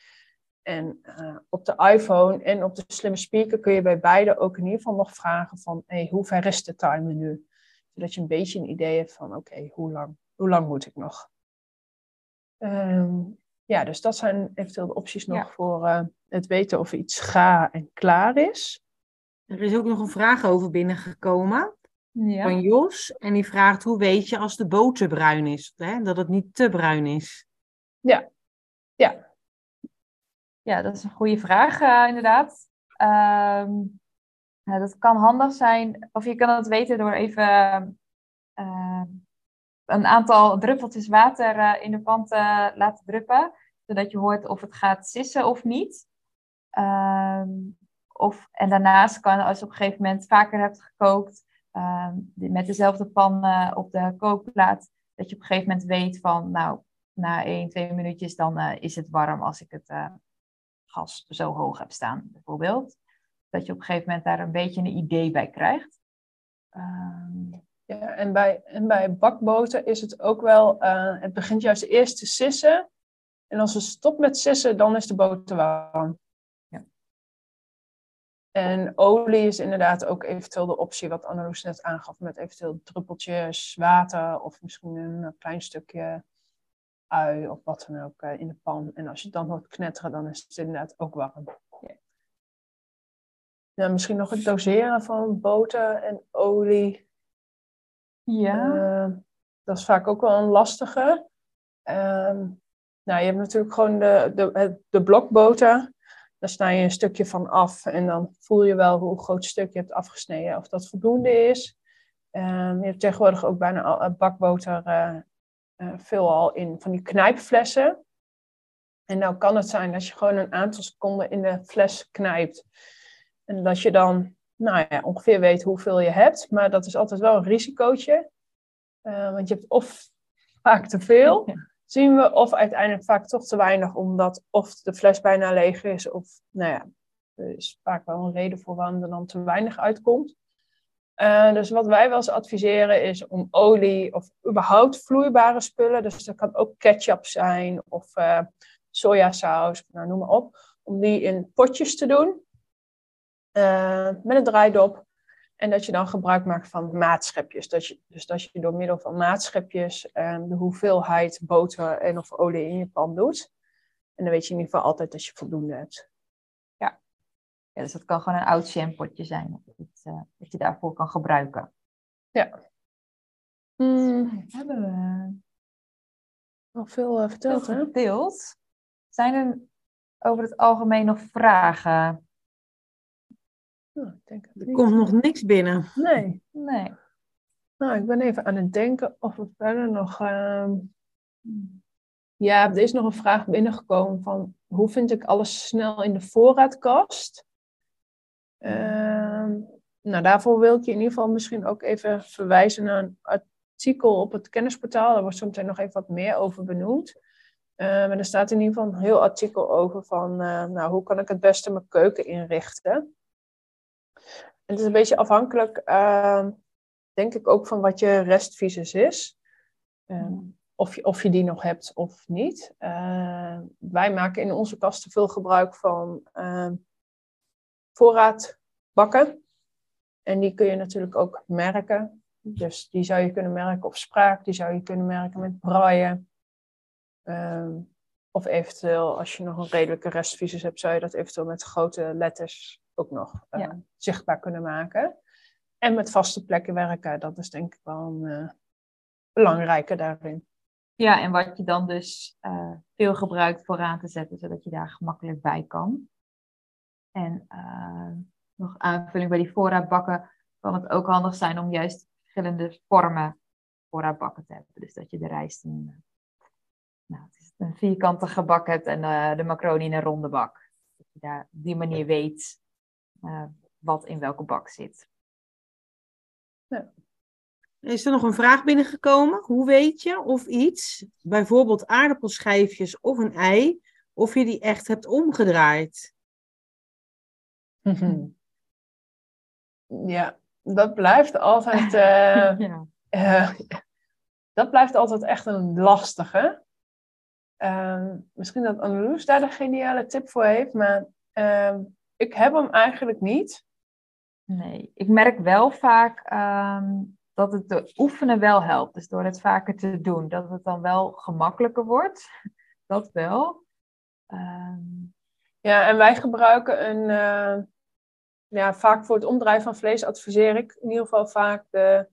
En op de iPhone en op de slimme speaker kun je bij beide ook in ieder geval nog vragen van hey, hoe ver is de timer nu? Zodat je een beetje een idee hebt van oké, okay, hoe, lang, hoe lang moet ik nog? Um, ja, dus dat zijn eventueel de opties nog voor het weten of iets gaar en klaar is. Er is ook nog een vraag over binnengekomen ja. van Jos. En die vraagt, hoe weet je als de boter bruin is? Hè? Dat het niet te bruin is. Ja, ja. Ja, dat is een goede vraag uh, inderdaad. Um, nou, dat kan handig zijn, of je kan het weten door even uh, een aantal druppeltjes water uh, in de pan te laten druppen, zodat je hoort of het gaat sissen of niet. Um, of, en daarnaast kan, als je op een gegeven moment vaker hebt gekookt, met dezelfde pan op de kookplaat, dat je op een gegeven moment weet van, nou, na 1, 2 minuutjes, dan uh, is het warm als ik het gas zo hoog heb staan, bijvoorbeeld. Dat je op een gegeven moment daar een beetje een idee bij krijgt. Um, ja, en bij, en bij bakboter is het ook wel, uh, het begint juist eerst te sissen. En als het stopt met sissen, dan is de boter warm. En olie is inderdaad ook eventueel de optie wat Annelies net aangaf, met eventueel druppeltjes water of misschien een klein stukje ui of wat dan ook uh, in de pan. En als je het dan hoort knetteren, dan is het inderdaad ook warm. Ja. Nou, misschien nog het doseren van boter en olie. Ja. Uh, dat is vaak ook wel een lastige. Uh, nou, je hebt natuurlijk gewoon de, de, de blokboter. Daar snij je een stukje van af en dan voel je wel hoe groot stuk je hebt afgesneden, of dat voldoende is. Uh, je hebt tegenwoordig ook bijna al, eh, bakboter uh, veelal in van die knijpflessen. En nou kan het zijn dat je gewoon een aantal seconden in de fles knijpt. En dat je dan nou ja, ongeveer weet hoeveel je hebt. Maar dat is altijd wel een risicootje. Uh, want je hebt of vaak te veel, zien we, of uiteindelijk vaak toch te weinig, omdat of de fles bijna leeg is, of nou ja, er is vaak wel een reden voor waarom er dan te weinig uitkomt. Uh, dus wat wij wel eens adviseren is om olie of überhaupt vloeibare spullen, dus dat kan ook ketchup zijn of uh, sojasaus, nou, noem maar op, om die in potjes te doen. Uh, met een draaidop. En dat je dan gebruik maakt van maatschepjes. Dat je, dus dat je door middel van maatschepjes uh, de hoeveelheid boter en of olie in je pan doet. En dan weet je in ieder geval altijd dat je voldoende hebt. Ja, ja dus dat kan gewoon een oud jampotje zijn. Dat, uh, dat je daarvoor kan gebruiken. Ja. Mm, hebben we al veel verteld, veel verteld. Zijn er over het algemeen nog vragen? Nou, ik denk het Er niet. komt nog niks binnen. Nee. Nee. Nou, ik ben even aan het denken of er verder nog. ehm, Ja, er is nog een vraag binnengekomen van hoe vind ik alles snel in de voorraadkast? Ehm, nou, daarvoor wil ik je in ieder geval misschien ook even verwijzen naar een artikel op het kennisportaal. Daar wordt zo meteen nog even wat meer over benoemd. Ehm, en er staat in ieder geval een heel artikel over van, eh, nou, hoe kan ik het beste mijn keuken inrichten? Het is een beetje afhankelijk, ehm, denk ik ook van wat je restvisus is. Ehm, of, je, of je die nog hebt of niet. Eh, wij maken in onze kasten veel gebruik van ehm, voorraadbakken. En die kun je natuurlijk ook merken. Dus die zou je kunnen merken op spraak, die zou je kunnen merken met braaien. Ehm, of eventueel, als je nog een redelijke restvisus hebt, zou je dat eventueel met grote letters ook nog eh, Ja. zichtbaar kunnen maken. En met vaste plekken werken, dat is denk ik wel een eh, belangrijke daarin. Ja, en wat je dan dus eh, veel gebruikt vooraan te zetten, zodat je daar gemakkelijk bij kan. En nog aanvulling bij die voorraadbakken kan het ook handig zijn om juist verschillende vormen voorraadbakken te hebben. Dus dat je de rijst in nou, het is een vierkante gebak hebt en de macaroni in een ronde bak. Dat je daar op die manier weet eh, wat in welke bak zit. Is er nog een vraag binnengekomen? Hoe weet je of iets, bijvoorbeeld aardappelschijfjes of een ei, of je die echt hebt omgedraaid? Ja, dat blijft altijd, eh, ja. eh, dat blijft altijd echt een lastige. Ehm, misschien dat Anneloes daar de geniale tip voor heeft, maar ehm, ik heb hem eigenlijk niet. Nee, ik merk wel vaak ehm, dat het te oefenen wel helpt. Dus door het vaker te doen, dat het dan wel gemakkelijker wordt. Dat wel. Ehm, Ja, en wij gebruiken een, eh, ja, vaak voor het omdraaien van vlees adviseer ik in ieder geval vaak de,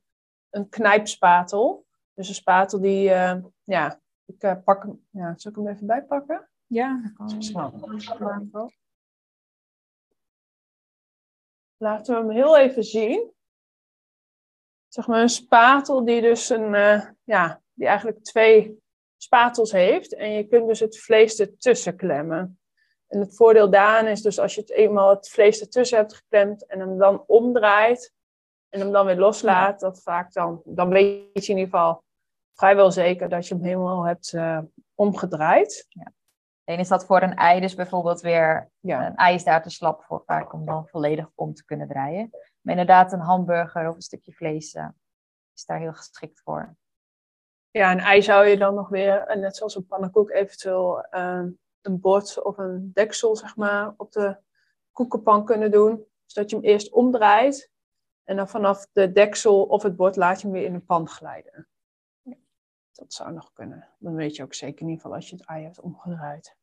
een knijpspatel. Dus een spatel die, eh, ja, ik eh, pak hem, ja, zal ik hem even bijpakken? ja, dat kan. Laten we hem heel even zien. Zeg maar een spatel die dus een, eh, ja, die eigenlijk twee spatels heeft. En je kunt dus het vlees ertussen klemmen. En het voordeel daaraan is dus als je het eenmaal het vlees ertussen hebt geklemd en hem dan omdraait en hem dan weer loslaat, dat vaak dan, dan weet je in ieder geval vrijwel zeker dat je hem helemaal hebt eh, omgedraaid. En is dat voor een ei dus bijvoorbeeld weer... Ja. Een ei is daar te slap voor vaak om dan volledig om te kunnen draaien. Maar inderdaad, een hamburger of een stukje vlees eh, is daar heel geschikt voor. Ja, een ei zou je dan nog weer, eh, net zoals een pannenkoek, eventueel eh, een bord of een deksel zeg maar, op de koekenpan kunnen doen. Zodat je hem eerst omdraait en dan vanaf de deksel of het bord laat je hem weer in de pan glijden. Dat zou nog kunnen. Dan weet je ook zeker in ieder geval als je het ei hebt omgedraaid.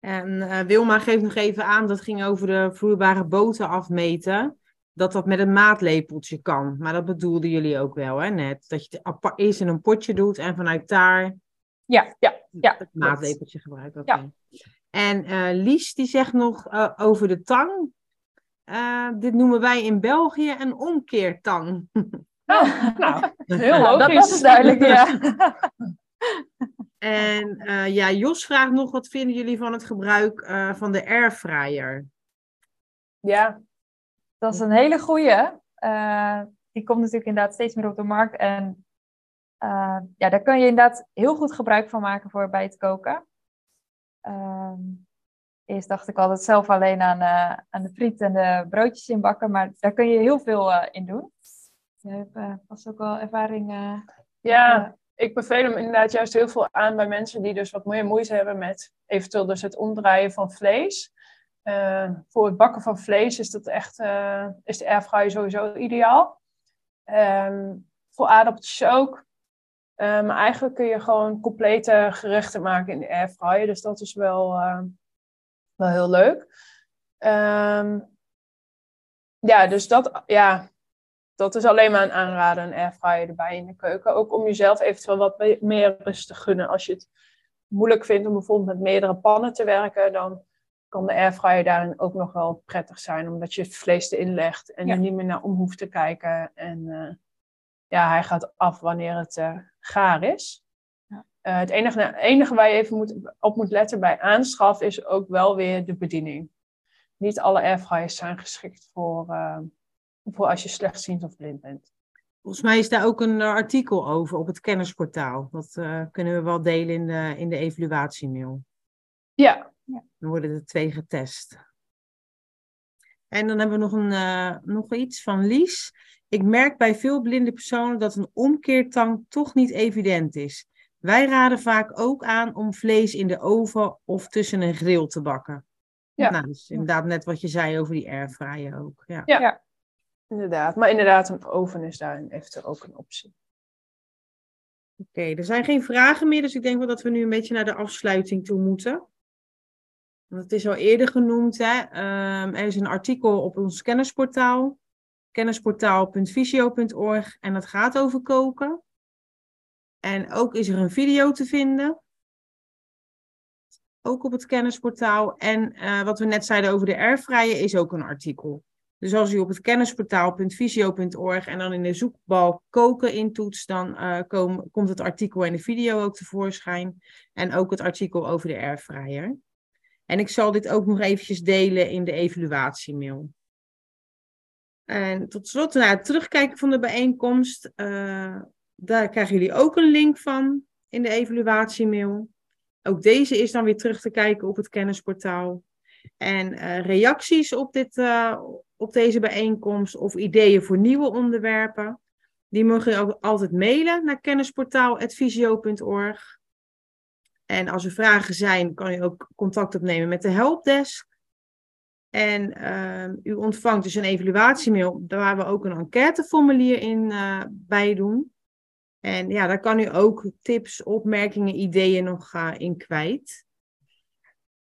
En eh, Wilma geeft nog even aan, dat ging over de vloeibare boter afmeten, dat dat met een maatlepeltje kan. Maar dat bedoelden jullie ook wel, hè, net? Dat je het eerst in een potje doet en vanuit daar Ja, Ja, ja. het maatlepeltje gebruikt. oké. Ja. En eh, Lies die zegt nog eh, over de tang. Dit noemen wij in België een omkeertang. Nou, nou heel logisch. dat was duidelijk, ja. En eh, ja, Jos vraagt nog, wat vinden jullie van het gebruik eh, van de airfryer? Ja, Dat is een hele goeie. Eh, die komt natuurlijk inderdaad steeds meer op de markt. En eh, ja, daar kun je inderdaad heel goed gebruik van maken voor bij het koken. Ehm, eerst dacht ik altijd zelf alleen aan, eh, aan de friet en de broodjes inbakken. Maar daar kun je heel veel eh, in doen. Je hebt eh, vast ook wel ervaring. eh, ja, ik beveel hem inderdaad juist heel veel aan bij mensen die dus wat meer moeite hebben met eventueel dus het omdraaien van vlees. Eh, voor het bakken van vlees is, dat echt, eh, is de airfryer sowieso ideaal. Ehm, voor aardappeltjes ook. Eh, maar eigenlijk kun je gewoon complete gerechten maken in de airfryer. Dus dat is wel, eh, wel heel leuk. Ehm, ja, dus dat, ja, dat is alleen maar een aanrader, een airfryer erbij in de keuken. Ook om jezelf eventueel wat me- meer rust te gunnen. Als je het moeilijk vindt om bijvoorbeeld met meerdere pannen te werken, dan kan de airfryer daarin ook nog wel prettig zijn, omdat je het vlees erin legt en er niet meer naar om hoeft te kijken. En eh, ja, hij gaat af wanneer het uh, gaar is. Ja. Uh, het enige, enige waar je even moet, op moet letten bij aanschaf is ook wel weer de bediening. Niet alle airfryers zijn geschikt voor, voor als je slechtziend of blind bent. Volgens mij is daar ook een artikel over op het kennisportaal. Dat kunnen we wel delen in de, in de evaluatiemail. Ja. Dan worden er twee getest. En dan hebben we nog, een, uh, nog iets van Lies. Ik merk bij veel blinde personen dat een omkeertang toch niet evident is. Wij raden vaak ook aan om vlees in de oven of tussen een grill te bakken. Ja. Nou, dus inderdaad net wat je zei over die airfryer ook. Ja. ja, inderdaad. Maar inderdaad, een oven is daarin eventueel ook een optie. Oké, er zijn geen vragen meer, dus ik denk wel dat we nu een beetje naar de afsluiting toe moeten. Het is al eerder genoemd. Hè? Um, er is een artikel op ons kennisportaal. Kennisportaal.visio.org. En dat gaat over koken. En ook is er een video te vinden. Ook op het kennisportaal. En uh, wat we net zeiden over de airfryer is ook een artikel. Dus als u op het kennisportaal.visio.org en dan in de zoekbalk koken intoetst, dan kom, komt het artikel en de video ook tevoorschijn. En ook het artikel over de airfryer. En ik zal dit ook nog eventjes delen in de evaluatiemail. En tot slot, naar het terugkijken van de bijeenkomst. Uh, daar krijgen jullie ook een link van in de evaluatiemail. Ook deze is dan weer terug te kijken op het kennisportaal. En uh, reacties op, dit, uh, op deze bijeenkomst of ideeën voor nieuwe onderwerpen, die mogen je ook altijd mailen naar kennisportaal.visio.org. En als er vragen zijn, kan je ook contact opnemen met de helpdesk. En uh, u ontvangt dus een evaluatiemail waar we ook een enquêteformulier in uh, bij doen. En ja, daar kan u ook tips, opmerkingen, ideeën nog in kwijt.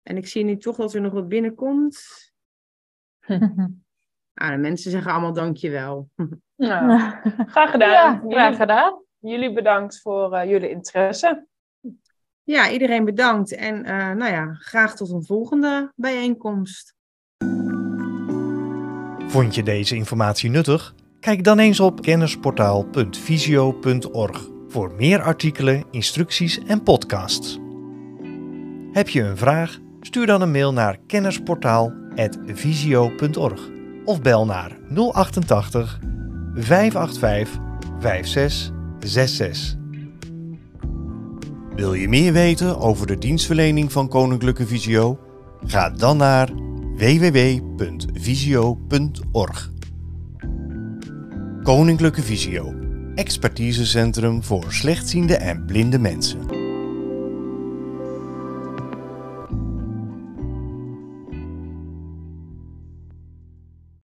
En ik zie nu toch dat er nog wat binnenkomt. ah, de mensen zeggen allemaal dankjewel. nou, graag gedaan. Ja, graag gedaan. Jullie bedankt voor uh, jullie interesse. Ja, iedereen bedankt en uh, nou ja, graag tot een volgende bijeenkomst. Vond je deze informatie nuttig? Kijk dan eens op kennisportaal.visio.org voor meer artikelen, instructies en podcasts. Heb je een vraag? Stuur dan een mail naar kennisportaal.visio.org of bel naar 088 585 5666. Wil je meer weten over de dienstverlening van Koninklijke Visio? Ga dan naar www.visio.org. Koninklijke Visio, expertisecentrum voor slechtziende en blinde mensen.